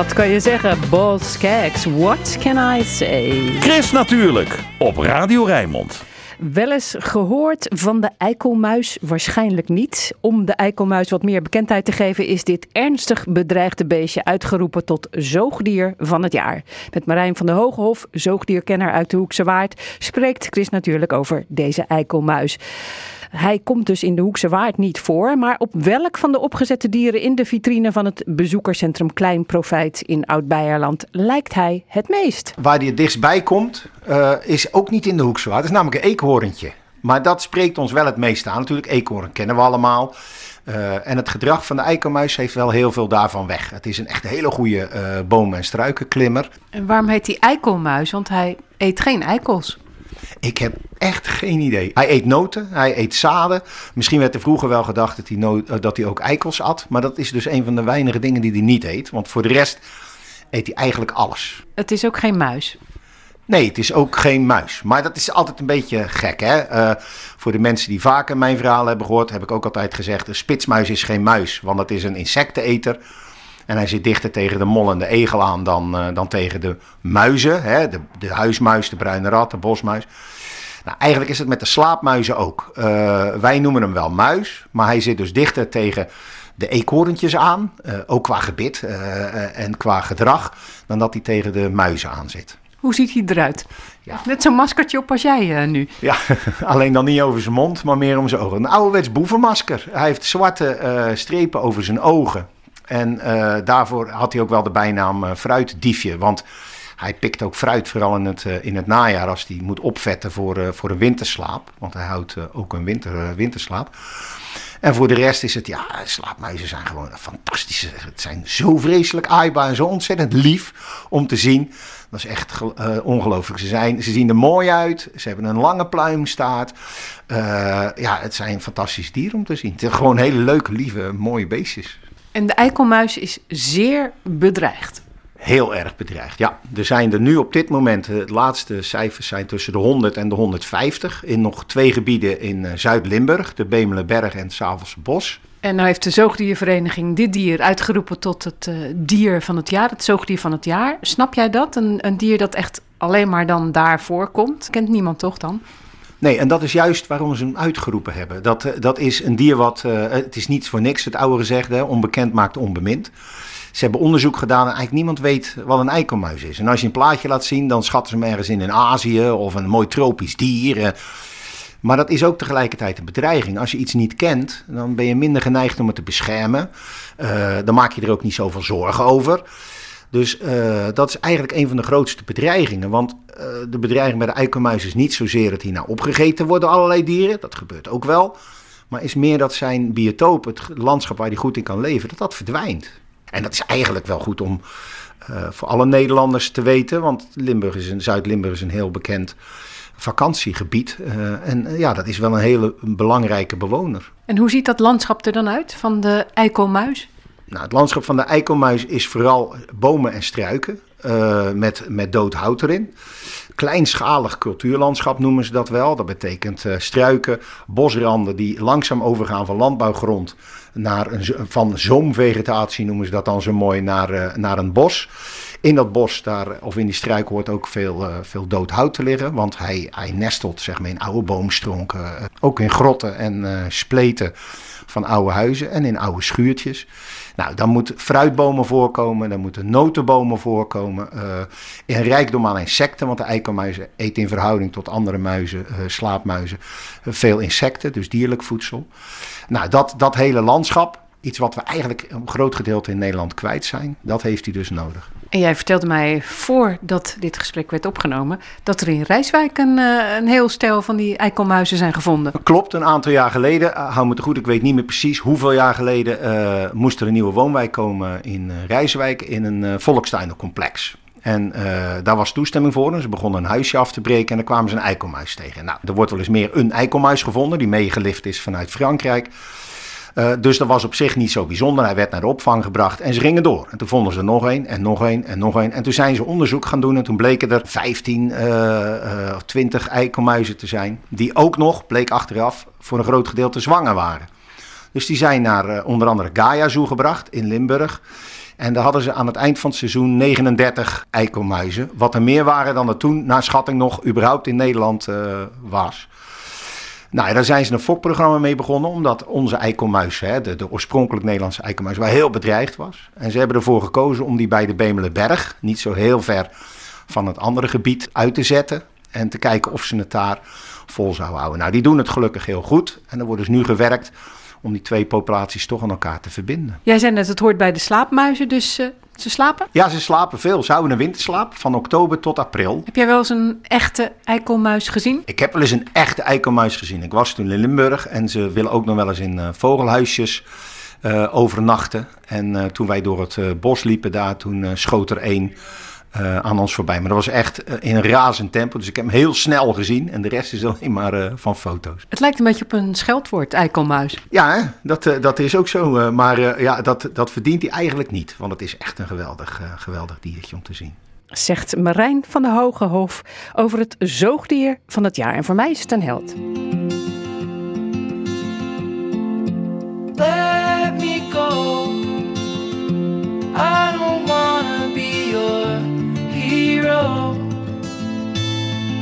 Wat kan je zeggen? Boss Keks, what can I say? Chris natuurlijk, op Radio Rijnmond. Wel eens gehoord van de eikelmuis? Waarschijnlijk niet. Om de eikelmuis wat meer bekendheid te geven, is dit ernstig bedreigde beestje uitgeroepen tot zoogdier van het jaar. Met Marijn van der Hogehof, zoogdierkenner uit de Hoekse Waard, spreekt Chris natuurlijk over deze eikelmuis. Hij komt dus in de Hoekse Waard niet voor, maar op welk van de opgezette dieren in de vitrine van het bezoekerscentrum Klein Profijt in Oud-Beierland lijkt hij het meest? Waar die het dichtst bij komt, eh, is ook niet in de Hoekse Waard. Het is namelijk een eekhoorntje. Maar dat spreekt ons wel het meest aan. Natuurlijk, eekhoorn kennen we allemaal. Eh, en het gedrag van de eikelmuis heeft wel heel veel daarvan weg. Het is een echt hele goede eh, boom- en struikenklimmer. En waarom heet hij eikelmuis? Want hij eet geen eikels. Ik heb echt geen idee. Hij eet noten, hij eet zaden. Misschien werd er vroeger wel gedacht dat hij, no- eh, dat hij ook eikels at. Maar dat is dus een van de weinige dingen die hij niet eet. Want voor de rest eet hij eigenlijk alles. Het is ook geen muis. Nee, het is ook geen muis. Maar dat is altijd een beetje gek, hè? Eh, voor de mensen die vaker mijn verhaal hebben gehoord, heb ik ook altijd gezegd: een spitsmuis is geen muis, want het is een insecteneter. En hij zit dichter tegen de mol en de egel aan dan, eh, dan tegen de muizen. Hè? De, de huismuis, de bruine rat, de bosmuis. Nou, eigenlijk is het met de slaapmuizen ook. Eh, wij noemen hem wel muis, maar hij zit dus dichter tegen de eekhoorntjes aan. eh, ook qua gebit en qua gedrag, dan dat hij tegen de muizen aan zit. Hoe ziet hij eruit? Net zo'n maskertje op als jij nu. Ja, alleen dan niet over zijn mond, maar meer om zijn ogen. Een ouderwets boevenmasker. Hij heeft zwarte strepen over zijn ogen. En eh, daarvoor had hij ook wel de bijnaam eh, fruitdiefje. Want hij pikt ook fruit, vooral in het, eh, in het najaar, als hij moet opvetten voor, voor een winterslaap. Want hij houdt ook een winter, winterslaap. En voor de rest is het, ja, slaapmuizen zijn gewoon fantastische. Het zijn zo vreselijk aaibaar en zo ontzettend lief om te zien. Dat is echt eh, ongelooflijk. Ze, zijn, ze zien er mooi uit. Ze hebben een lange pluimstaart. Ja, het zijn fantastische dieren om te zien. Het zijn gewoon hele leuke, lieve, mooie beestjes. En de eikelmuis is zeer bedreigd. Heel erg bedreigd, ja. Er zijn er nu op dit moment, eh, de laatste cijfers zijn tussen de 100 en de 150. In nog twee gebieden in eh, Zuid-Limburg, de Bemelenberg en het Savelse Bos. En nou heeft de zoogdiervereniging dit dier uitgeroepen tot het eh, dier van het jaar, het zoogdier van het jaar. Snap jij dat? Een, een dier dat echt alleen maar dan daar voorkomt? Kent niemand toch dan? Nee, en dat is juist waarom ze hem uitgeroepen hebben. Dat, eh, dat is een dier wat, eh, het is niets voor niks, het oude gezegde, onbekend maakt onbemind. Ze hebben onderzoek gedaan en eigenlijk niemand weet wat een eikelmuis is. En als je een plaatje laat zien, dan schatten ze hem ergens in in Azië of een mooi tropisch dier. eh. Maar dat is ook tegelijkertijd een bedreiging. Als je iets niet kent, dan ben je minder geneigd om het te beschermen. Dan maak je er ook niet zoveel zorgen over. Dus eh, dat is eigenlijk een van de grootste bedreigingen. Want eh, de bedreiging bij de eikelmuis is niet zozeer dat hij nou opgegeten door allerlei dieren. Dat gebeurt ook wel. Maar is meer dat zijn biotoop, het landschap waar hij goed in kan leven, dat dat verdwijnt. En dat is eigenlijk wel goed om eh, voor alle Nederlanders te weten. Want Limburg is een, Zuid-Limburg is een heel bekend vakantiegebied. En ja, dat is wel een hele belangrijke bewoner. En hoe ziet dat landschap er dan uit van de eikelmuis? Nou, het landschap van de eikelmuis is vooral bomen en struiken eh, met, met dood hout erin. Kleinschalig cultuurlandschap noemen ze dat wel. Dat betekent eh, struiken, bosranden die langzaam overgaan van landbouwgrond naar een, van zoomvegetatie noemen ze dat dan zo mooi naar, eh, naar een bos. In dat bos daar, of in die struik hoort ook veel, veel dood hout te liggen. Want hij, hij nestelt zeg maar, in oude boomstronken. ook in grotten en spleten van oude huizen en in oude schuurtjes. Nou, dan moeten fruitbomen voorkomen, dan moeten notenbomen voorkomen. eh een rijkdom aan insecten, want de eikelmuis eet in verhouding tot andere muizen, eh, slaapmuizen, eh, veel insecten, dus dierlijk voedsel. Nou, dat, dat hele landschap, iets wat we eigenlijk een groot gedeelte in Nederland kwijt zijn, dat heeft hij dus nodig. En jij vertelde mij voordat dit gesprek werd opgenomen dat er in Rijswijk een, eh, een heel stel van die eikelmuizen zijn gevonden. Klopt, een aantal jaar geleden, eh, hou me te goed, ik weet niet meer precies hoeveel jaar geleden, eh, moest er een nieuwe woonwijk komen in eh, Rijswijk in een eh Volkstuinencomplex. En daar was toestemming voor. En ze begonnen een huisje af te breken en daar kwamen ze een eikelmuis tegen. Nou, er wordt wel eens meer een eikelmuis gevonden die meegelift is vanuit Frankrijk. Eh, dus dat was op zich niet zo bijzonder. Hij werd naar de opvang gebracht en ze gingen door. En toen vonden ze nog één en nog één en nog één. En toen zijn ze onderzoek gaan doen en toen bleken er 15 eh, eh, of 20 eikelmuizen te zijn. Die ook nog, bleek achteraf, voor een groot gedeelte zwanger waren. Dus die zijn naar onder andere Gaia Zoo gebracht in Limburg. En daar hadden ze aan het eind van het seizoen 39 eikelmuizen. Wat er meer waren dan er toen, naar schatting nog, überhaupt in Nederland was. Nou, ja, daar zijn ze een fokprogramma mee begonnen, omdat onze eikelmuis, hè, de, de oorspronkelijk Nederlandse eikelmuis, wel heel bedreigd was. En ze hebben ervoor gekozen om die bij de Bemelenberg, niet zo heel ver van het andere gebied, uit te zetten. En te kijken of ze het daar vol zouden houden. Nou, die doen het gelukkig heel goed. En er wordt dus nu gewerkt om die twee populaties toch aan elkaar te verbinden. Jij zei net, het hoort bij de slaapmuizen, dus eh, Ze slapen? Ja, ze slapen veel. Ze houden een winterslaap van oktober tot april. Heb jij wel eens een echte eikelmuis gezien? Ik heb wel eens een echte eikelmuis gezien. Ik was toen in Limburg en ze willen ook nog wel eens in eh, vogelhuisjes eh, overnachten. En eh, toen wij door het bos liepen daar, toen schoot er één eh, aan ons voorbij. Maar dat was echt eh, in een razend tempo. Dus ik heb hem heel snel gezien en de rest is alleen maar eh, van foto's. Het lijkt een beetje op een scheldwoord, eikelmuis. Ja, hè? Dat, dat is ook zo. eh, maar eh, ja, dat, dat verdient hij eigenlijk niet. Want het is echt een geweldig, geweldig diertje om te zien. Zegt Marijn van de Hogehof over het zoogdier van het jaar. En voor mij is het een held.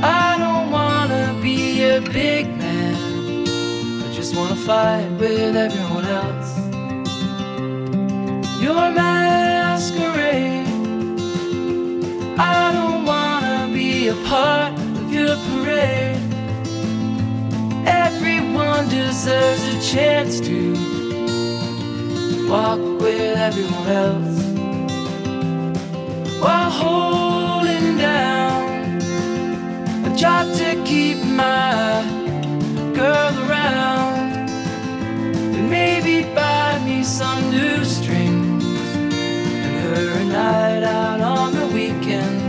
I don't wanna be a big man. I just wanna fight with everyone else. Your masquerade. I don't wanna be a part of your parade. Everyone deserves a chance to walk with everyone else while holding down keep my girl around. And maybe buy me some new strings and her a night out on the weekend.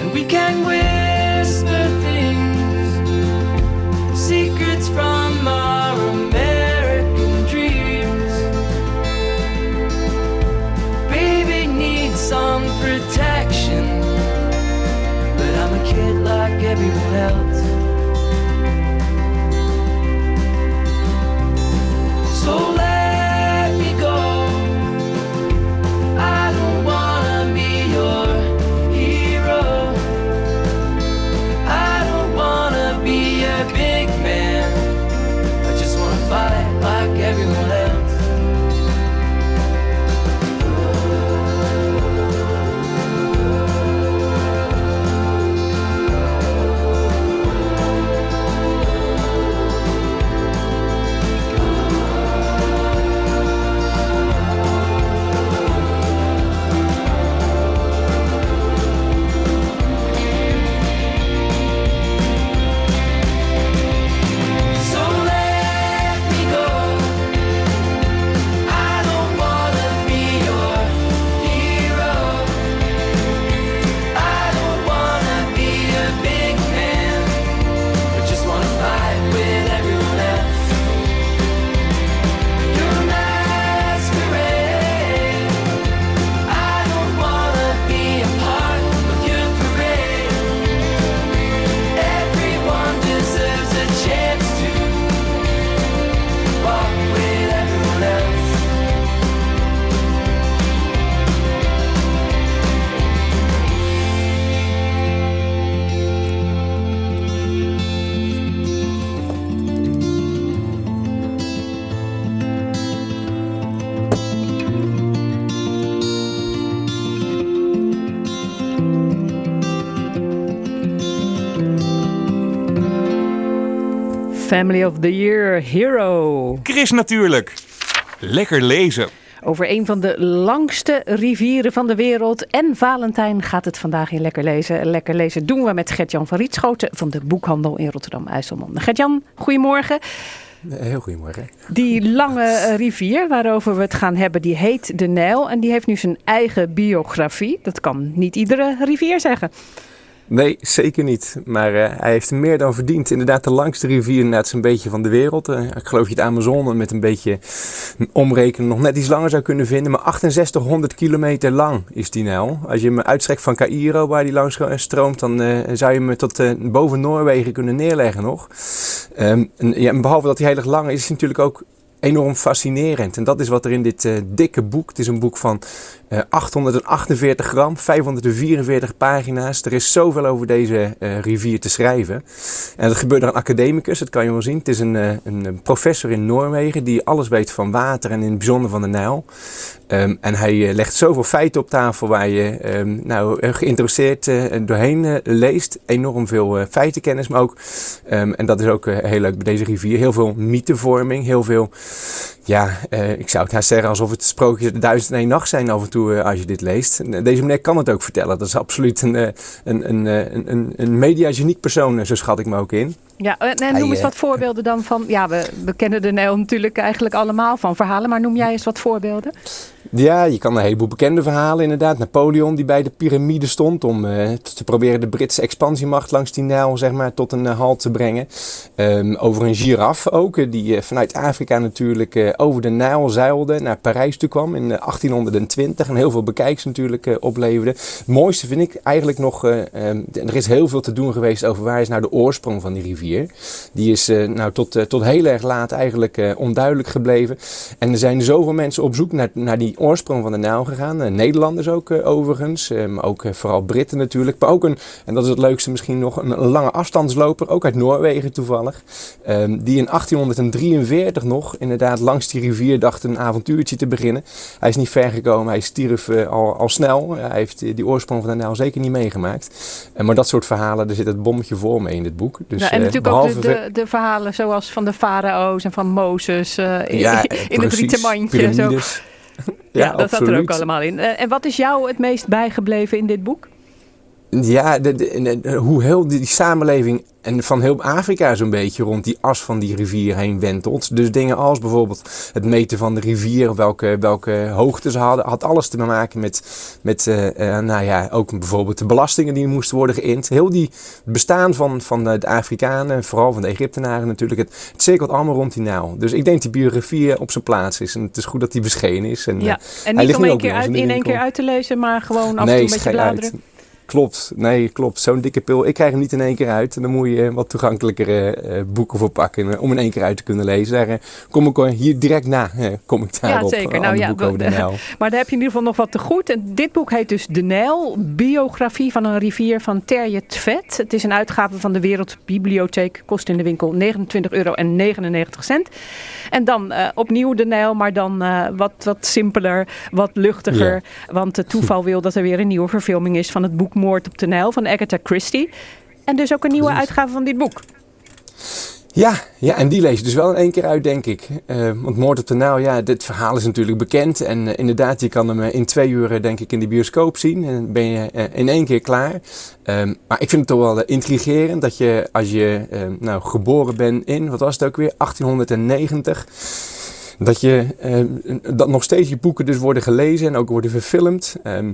And we can whisper Family of the Year Hero. Chris natuurlijk. Lekker lezen. Over een van de langste rivieren van de wereld. En Valentijn gaat het vandaag in Lekker Lezen. Lekker Lezen doen we met Gert-Jan van Rietschoten van de boekhandel in Rotterdam-IJsselmonde. Gert-Jan, goedemorgen. Heel goedemorgen. Die lange eh, rivier waarover we het gaan hebben, die heet de Nijl. En die heeft nu zijn eigen biografie. Dat kan niet iedere rivier zeggen. Nee, zeker niet. Maar eh, hij heeft meer dan verdiend. Inderdaad, de langste rivier inderdaad zo'n beetje van de wereld. Eh, ik geloof je het Amazone met een beetje omrekenen nog net iets langer zou kunnen vinden. Maar 6800 kilometer lang is die Nijl. Als je hem uitstrekt van Cairo, waar die langs stroomt, dan eh, zou je hem tot eh, boven Noorwegen kunnen neerleggen nog. Ehm, en, ja, behalve dat hij heel erg lang is, is hij natuurlijk ook enorm fascinerend. En dat is wat er in dit eh, dikke boek, het is een boek van eh, 848 gram, 544 pagina's. Er is zoveel over deze eh, rivier te schrijven. En dat gebeurt door een academicus, dat kan je wel zien. Het is een, eh, een, professor in Noorwegen die alles weet van water en in het bijzonder van de Nijl. Ehm, en hij eh, legt zoveel feiten op tafel waar je ehm, nou, eh, geïnteresseerd eh, doorheen eh, leest. Enorm veel eh, feitenkennis, maar ook, ehm, en dat is ook eh, heel leuk bij deze rivier, heel veel mythevorming, heel veel Ja, eh, ik zou het haast zeggen alsof het sprookjes de duizend en één nacht zijn af en toe eh, als je dit leest. Eh, Deze meneer kan het ook vertellen. Dat is absoluut een, eh, een, een, een, een, media-geniek persoon, zo schat ik me ook in. Ja, en en Hij, noem eens eh, wat voorbeelden dan van... Ja, we, we kennen de Nijl natuurlijk eigenlijk allemaal van verhalen. Maar noem jij eens wat voorbeelden? Ja, je kan een heleboel bekende verhalen inderdaad. Napoleon die bij de piramide stond om eh, te proberen de Britse expansiemacht langs die Nijl zeg maar, tot een eh, halt te brengen. Ehm, over een giraf ook, eh, die eh, vanuit Afrika natuurlijk eh, over de Nijl zeilde, naar Parijs toe kwam in eh, 1820 en heel veel bekijks natuurlijk eh, opleverde. Het mooiste vind ik eigenlijk nog, eh, ehm, er is heel veel te doen geweest over waar is nou de oorsprong van die rivier. Die is eh, nou tot, eh, tot heel erg laat eigenlijk eh, onduidelijk gebleven. En er zijn zoveel mensen op zoek naar, naar die oorsprong van de Nijl gegaan. Nederlanders ook overigens, maar ook vooral Britten natuurlijk. Maar ook een, en dat is het leukste misschien nog, een, lange afstandsloper, ook uit Noorwegen toevallig. ehm, die in 1843 nog inderdaad langs die rivier dacht een avontuurtje te beginnen. Hij is niet ver gekomen, hij stierf al, al snel. hij heeft die oorsprong van de Nijl zeker niet meegemaakt. Maar dat soort verhalen, daar zit het bommetje voor mee in dit boek. Dus, Nou, en natuurlijk ook de, de, de verhalen zoals van de farao's en van Mozes eh, in, Ja, in het precies. rieten mandje. Zo. Piramides. Ja, Ja, dat zat er ook allemaal in. Eh, en wat is jou het meest bijgebleven in dit boek? Ja, de, de- de- hoe heel die, die samenleving en van heel Afrika zo'n beetje rond die as van die rivier heen wentelt. Dus dingen als bijvoorbeeld het meten van de rivier, welke, welke hoogte ze hadden, had alles te maken met, met eh, eh, nou ja, ook bijvoorbeeld de belastingen die moesten worden geïnd. Heel die bestaan van, van de, Afrikanen, vooral van de Egyptenaren natuurlijk, het, het cirkelt allemaal rond die Nijl. Dus ik denk dat die biografie op zijn plaats is en het is goed dat die verschenen is. En, Ja, eh, en hij niet ligt om één keer uit, in één keer uit te lezen, maar gewoon af en toe een beetje bladeren. uit. Klopt, nee, klopt. Zo'n dikke pil. Ik krijg hem niet in één keer uit. En dan moet je wat toegankelijkere eh, boeken voor pakken eh, om in één keer uit te kunnen lezen. Daar eh, kom ik hier direct na. kom ik Ja, daarop. zeker. Een Nou ja, over de Nijl. maar daar heb je in ieder geval nog wat te goed. En dit boek heet dus De Nijl, biografie van een rivier van Terje Tvet. Het is een uitgave van de Wereldbibliotheek, kost in de winkel 29,99 euro. En dan opnieuw De Nijl, maar dan wat, wat simpeler, wat luchtiger. Want het toeval wil dat er weer een nieuwe verfilming is van het boek Moord op de Nijl van Agatha Christie. En dus ook een nieuwe uitgave van dit boek. Ja, ja, en die lees je dus wel in één keer uit, denk ik. Eh, want Moord op de Nijl, ja, dit verhaal is natuurlijk bekend. En eh, inderdaad, je kan hem eh, in twee uur, denk ik, in de bioscoop zien. En dan ben je in één keer klaar. Ehm, maar ik vind het toch wel intrigerend dat je, als je nou, geboren bent in, wat was het ook weer, 1890... Dat, je, eh, dat nog steeds je boeken dus worden gelezen en ook worden verfilmd. Ehm,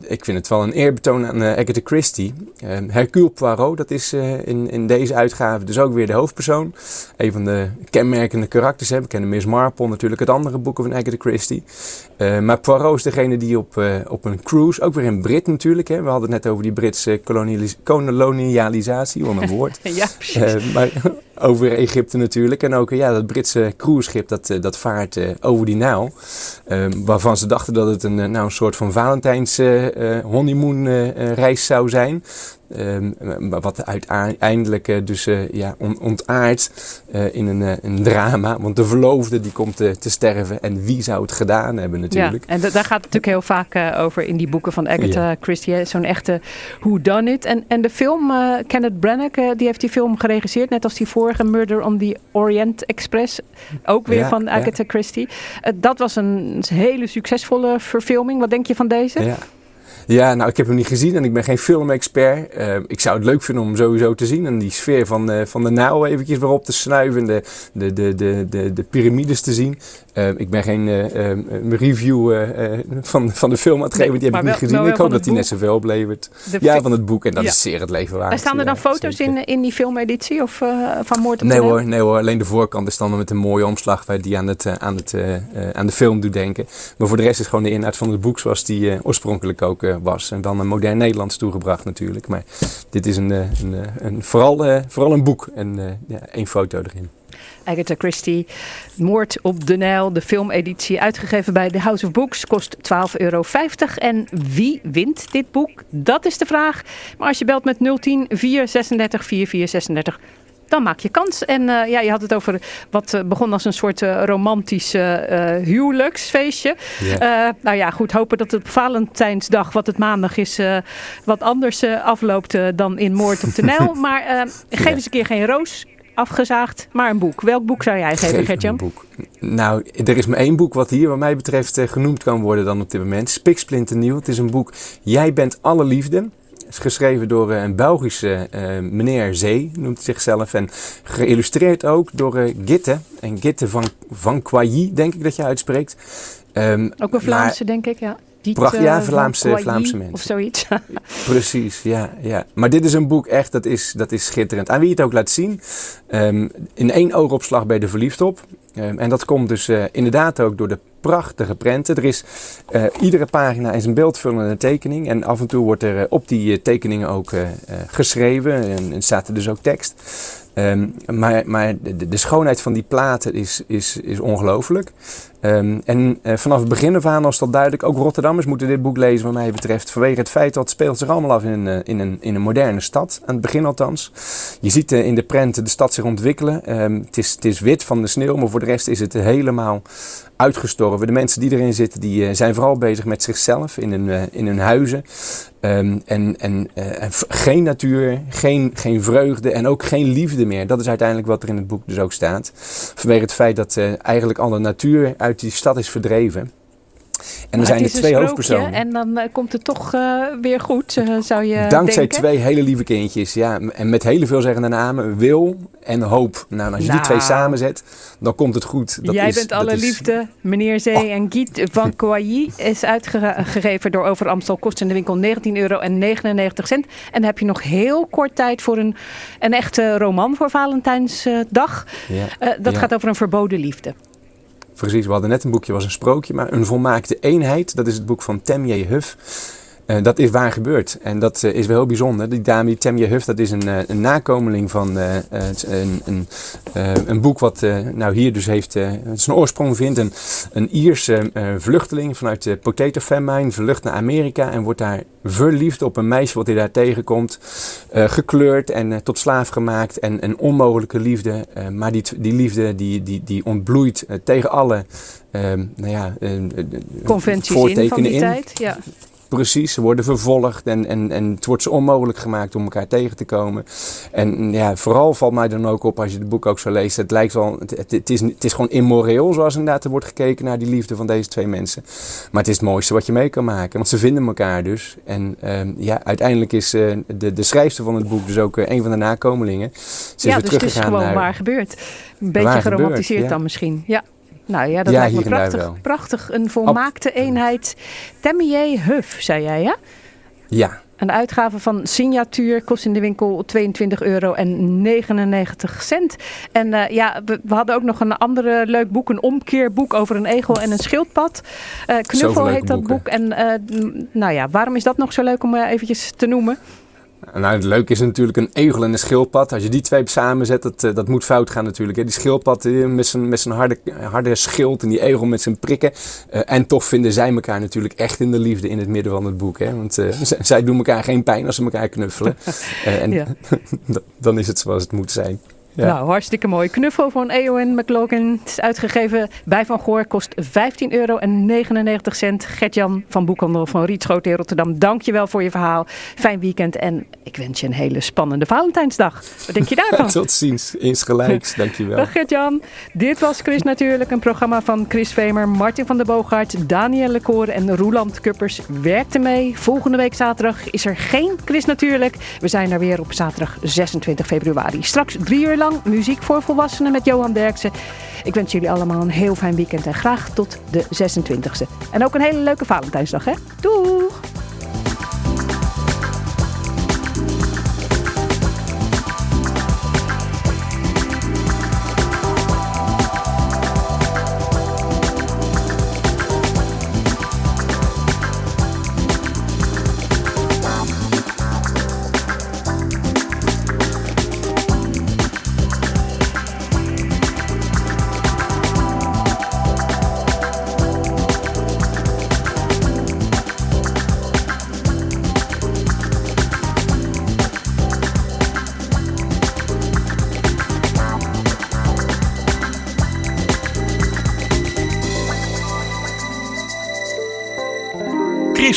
ik vind het wel een eerbetoon aan eh, Agatha Christie. Ehm, Hercule Poirot, dat is eh, in, in deze uitgave dus ook weer de hoofdpersoon. Een van de kenmerkende karakters. Hè. We kennen Miss Marple natuurlijk uit andere boeken van Agatha Christie. Eh, maar Poirot is degene die op, op een cruise, ook weer een Brit natuurlijk. Hè. We hadden het net over die Britse kolonialis- kolonialisatie, wat een woord. Ja, precies. Eh, maar over Egypte natuurlijk. En ook ja, dat Britse cruiseschip dat, eh, dat vaart eh, over die Nijl. Eh, waarvan ze dachten dat het een, eh, nou, een soort van Valentijns honeymoon reis zou zijn. Ehm, wat uiteindelijk eh, dus eh, ja, on- eh, in een, een drama. Want de verloofde die komt te sterven. En wie zou het gedaan hebben natuurlijk. Ja, en da- daar gaat het natuurlijk heel vaak over in die boeken van Agatha Ja. Christie. Zo'n echte who done it. En, en de film, Kenneth Branagh, die heeft die film geregisseerd. Net als die vorige Murder on the Orient Express. Ook weer Ja, van. Agatha Christie. Dat was een hele succesvolle verfilming. Wat denk je van deze? Ja. Ja, nou, ik heb hem niet gezien en ik ben geen filmexpert. Eh, ik zou het leuk vinden om hem sowieso te zien en die sfeer van, eh, van de Nijl eventjes weer op te snuiven en de, de, de, de, de, de piramides te zien. Eh, ik ben geen eh, eh, review eh, van, van de film aan het geven, die heb maar ik niet gezien. Ik hoop dat hij net zoveel oplevert. De ja, van het boek en dat Ja. is zeer het leven waard. En staan er dan Ja, foto's zeker. in, in die filmeditie of van Moord op Nee hoor, nee hoor, alleen de voorkant is dan met een mooie omslag waar die aan, het, aan, het, aan de film doet denken. Maar voor de rest is gewoon de inhoud van het boek zoals die oorspronkelijk ook eh, was. En dan een modern Nederlands toegebracht natuurlijk. Maar dit is een, eh, een, eh, een, vooral, vooral een boek en ja, één foto erin. Agatha Christie, Moord op de Nijl, de filmeditie, uitgegeven bij The House of Books, kost 12,50 euro. En wie wint dit boek? Dat is de vraag. Maar als je belt met 010 436 4436, dan maak je kans. En eh, ja, je had het over wat eh, begon als een soort eh, romantisch huwelijksfeestje. Nou ja, goed, hopen dat het op Valentijnsdag, wat het maandag is, wat anders afloopt dan in Moord op de Nijl. maar geef eens een keer geen roos afgezaagd, maar een boek. Welk boek zou jij geven, Gertjan? een boek. Nou, er is maar één boek wat hier wat mij betreft genoemd kan worden dan op dit moment. Spiksplinternieuw. Het is een boek Jij bent alle liefde. Is geschreven door eh, een Belgische eh, meneer Zee, noemt hij zichzelf. En geïllustreerd ook door eh, Gitte. En Gitte van, van Quailly, denk ik dat je uitspreekt. Ehm, Ook een Vlaamse, denk ik, ja. Diet, Pracht- ja, Vlaamse- Vlaamse mensen. Of zoiets. Precies, ja, ja. Maar dit is een boek echt, dat is, dat is schitterend. Aan wie je het ook laat zien. ehm, in één oogopslag je er verliefd op. Ehm, en dat komt dus inderdaad ook door de prachtige prenten. Er is, eh, iedere pagina is een beeldvullende tekening. En af en toe wordt er eh, op die eh, tekeningen ook geschreven. En, en staat er dus ook tekst. Ehm, maar maar de, de schoonheid van die platen is, is, is ongelooflijk. Ehm, en eh, vanaf het begin af aan was dat duidelijk. Ook Rotterdammers moeten dit boek lezen wat mij betreft. Vanwege het feit dat het speelt zich allemaal af in eh, in een, in een moderne stad. Aan het begin althans. Je ziet eh, in de prenten de stad zich ontwikkelen. Ehm, het, is, het is wit van de sneeuw, maar voor de rest is het helemaal uitgestorven. De mensen die erin zitten, die zijn vooral bezig met zichzelf in hun, in hun huizen. Ehm, en en, geen natuur, geen, geen vreugde en ook geen liefde meer. Dat is uiteindelijk wat er in het boek dus ook staat. Vanwege het feit dat eigenlijk alle natuur uit die stad is verdreven. En er zijn er twee hoofdpersonen. En dan eh, komt het toch eh, weer goed, eh, zou je Dankzij denken. twee hele lieve kindjes. Ja, en met hele veelzeggende namen. Wil en hoop. Nou, als je die Nou. twee samenzet, dan komt het goed. Dat Jij is- bent alle is- Oh. liefde, meneer Zee en Giet van Quailly is uitgegeven door Over Amstel. Kost in de winkel 19,99 euro. En dan heb je nog heel kort tijd voor een, een echte roman voor Valentijnsdag. Ja, dat ja. gaat over een verboden liefde. Precies, we hadden net een boekje, was een sprookje, maar een volmaakte eenheid. Dat is het boek van Temje Huff. Eh, dat is waar gebeurd. En dat eh, is wel heel bijzonder. Die dame, die Temje Huff, dat is een, eh, een nakomeling van een, een, een boek wat nou hier dus heeft, zijn oorsprong vindt. Een, een Ierse vluchteling vanuit de Potato Famine vlucht naar Amerika en wordt daar verliefd op een meisje wat hij daar tegenkomt. gekleurd en tot slaaf gemaakt en een onmogelijke liefde. Maar die, die liefde die, die, die ontbloeit tegen alle ehm, nou ja, Conventies in van die in. tijd. Ja. Precies, ze worden vervolgd en, en, en het wordt ze onmogelijk gemaakt om elkaar tegen te komen. En ja, vooral valt mij dan ook op als je het boek ook zo leest. Het lijkt wel, het, het, is, het is gewoon immoreel zoals inderdaad er wordt gekeken naar die liefde van deze twee mensen. Maar het is het mooiste wat je mee kan maken, want ze vinden elkaar dus. En ehm, ja, uiteindelijk is eh, de, de schrijfster van het boek dus ook eh, een van de nakomelingen. Ze ja, dus het is gewoon naar... waar gebeurd. Een beetje geromantiseerd ja. dan misschien. Ja. Nou ja, dat Ja, lijkt me prachtig. Prachtig. Een volmaakte eenheid. Temmier Huff, zei jij, ja? Ja, Een uitgave van signatuur kost in de winkel 22 euro en 99 cent. En eh, ja, we, we hadden ook nog een andere leuk boek, een omkeerboek over een egel en een schildpad. Eh, Knuffel heet dat boeken. boek. En eh, nou ja, waarom is dat nog zo leuk om eventjes te noemen? Nou, het leuke is natuurlijk een egel en een schildpad. Als je die twee samenzet, dat, eh, dat moet fout gaan natuurlijk. Hè. Die schildpad eh, met zijn, met zijn harde, harde schild en die egel met zijn prikken. Eh, en toch vinden zij elkaar natuurlijk echt in de liefde in het midden van het boek. Hè. Want zij doen elkaar geen pijn als ze elkaar knuffelen. En Ja. dan is het zoals het moet zijn. Ja. Nou, hartstikke mooi. Knuffel van Eowyn McLaughlin. Het is uitgegeven bij Van Goor. Kost 15 euro en 99 cent. Gert-Jan van Boekhandel van Rietschoten in Rotterdam. Dank je wel voor je verhaal. Fijn weekend en ik wens je een hele spannende Valentijnsdag. Wat denk je daarvan? Tot ziens, insgelijks. Dankjewel. Dag Gert-Jan. Dit was Chris Natuurlijk, een programma van Chris Vemer, Martin van der Boogaard, Daniel Lecour en Roeland Kuppers werkten mee. Volgende week zaterdag is er geen Chris Natuurlijk. We zijn er weer op zaterdag 26 februari. Straks drie uur muziek voor volwassenen met Johan Derksen. Ik wens jullie allemaal een heel fijn weekend en graag tot de 26e. En ook een hele leuke Valentijnsdag, hè? Doeg!